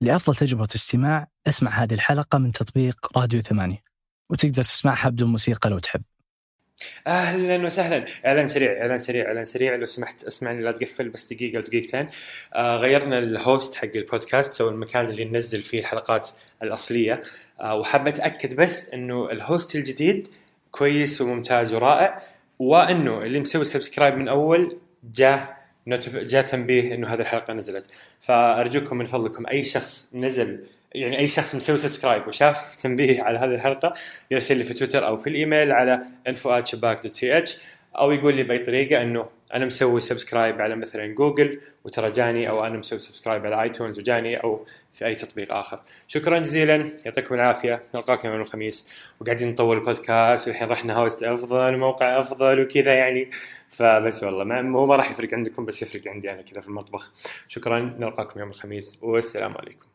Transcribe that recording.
لأفضل تجربة استماع أسمع هذه الحلقة من تطبيق راديو ثمانية وتقدر تسمعها بدون موسيقى لو تحب. أهلا وسهلا. إعلان سريع إعلان سريع إعلان سريع. لو سمحت أسمعني لا تقفل بس دقيقة أو دقيقتين آه غيرنا ال host حق البودكاست أو المكان اللي ننزل فيه الحلقات الأصلية. آه وحاب أتأكد بس إنه ال host الجديد كويس وممتاز ورائع وإنه اللي مسوي subscribe من أول جاء جاء تنبيه إنه هذه الحلقة نزلت. فأرجوكم من فضلكم أي شخص نزل يعني أي شخص مسوي subscribe وشاف تنبيه على هذه الحلقة يرسل لي في تويتر أو في الإيميل على info@shabak.ch أو يقول لي بأي طريقة إنه أنا مسوي subscribe على مثلا جوجل وترى جاني أو أنا مسوي subscribe على iTunes وجاني أو في أي تطبيق آخر. شكرا جزيلا يعطيكم العافية نلقاكم يوم الخميس. وقاعدين نطول البودكاست والحين رحنا host أفضل وموقع أفضل وكذا يعني. فبس والله ما هو ما راح يفرق عندكم بس يفرق عندي أنا كذا في المطبخ. شكرا نلقاكم يوم الخميس والسلام عليكم.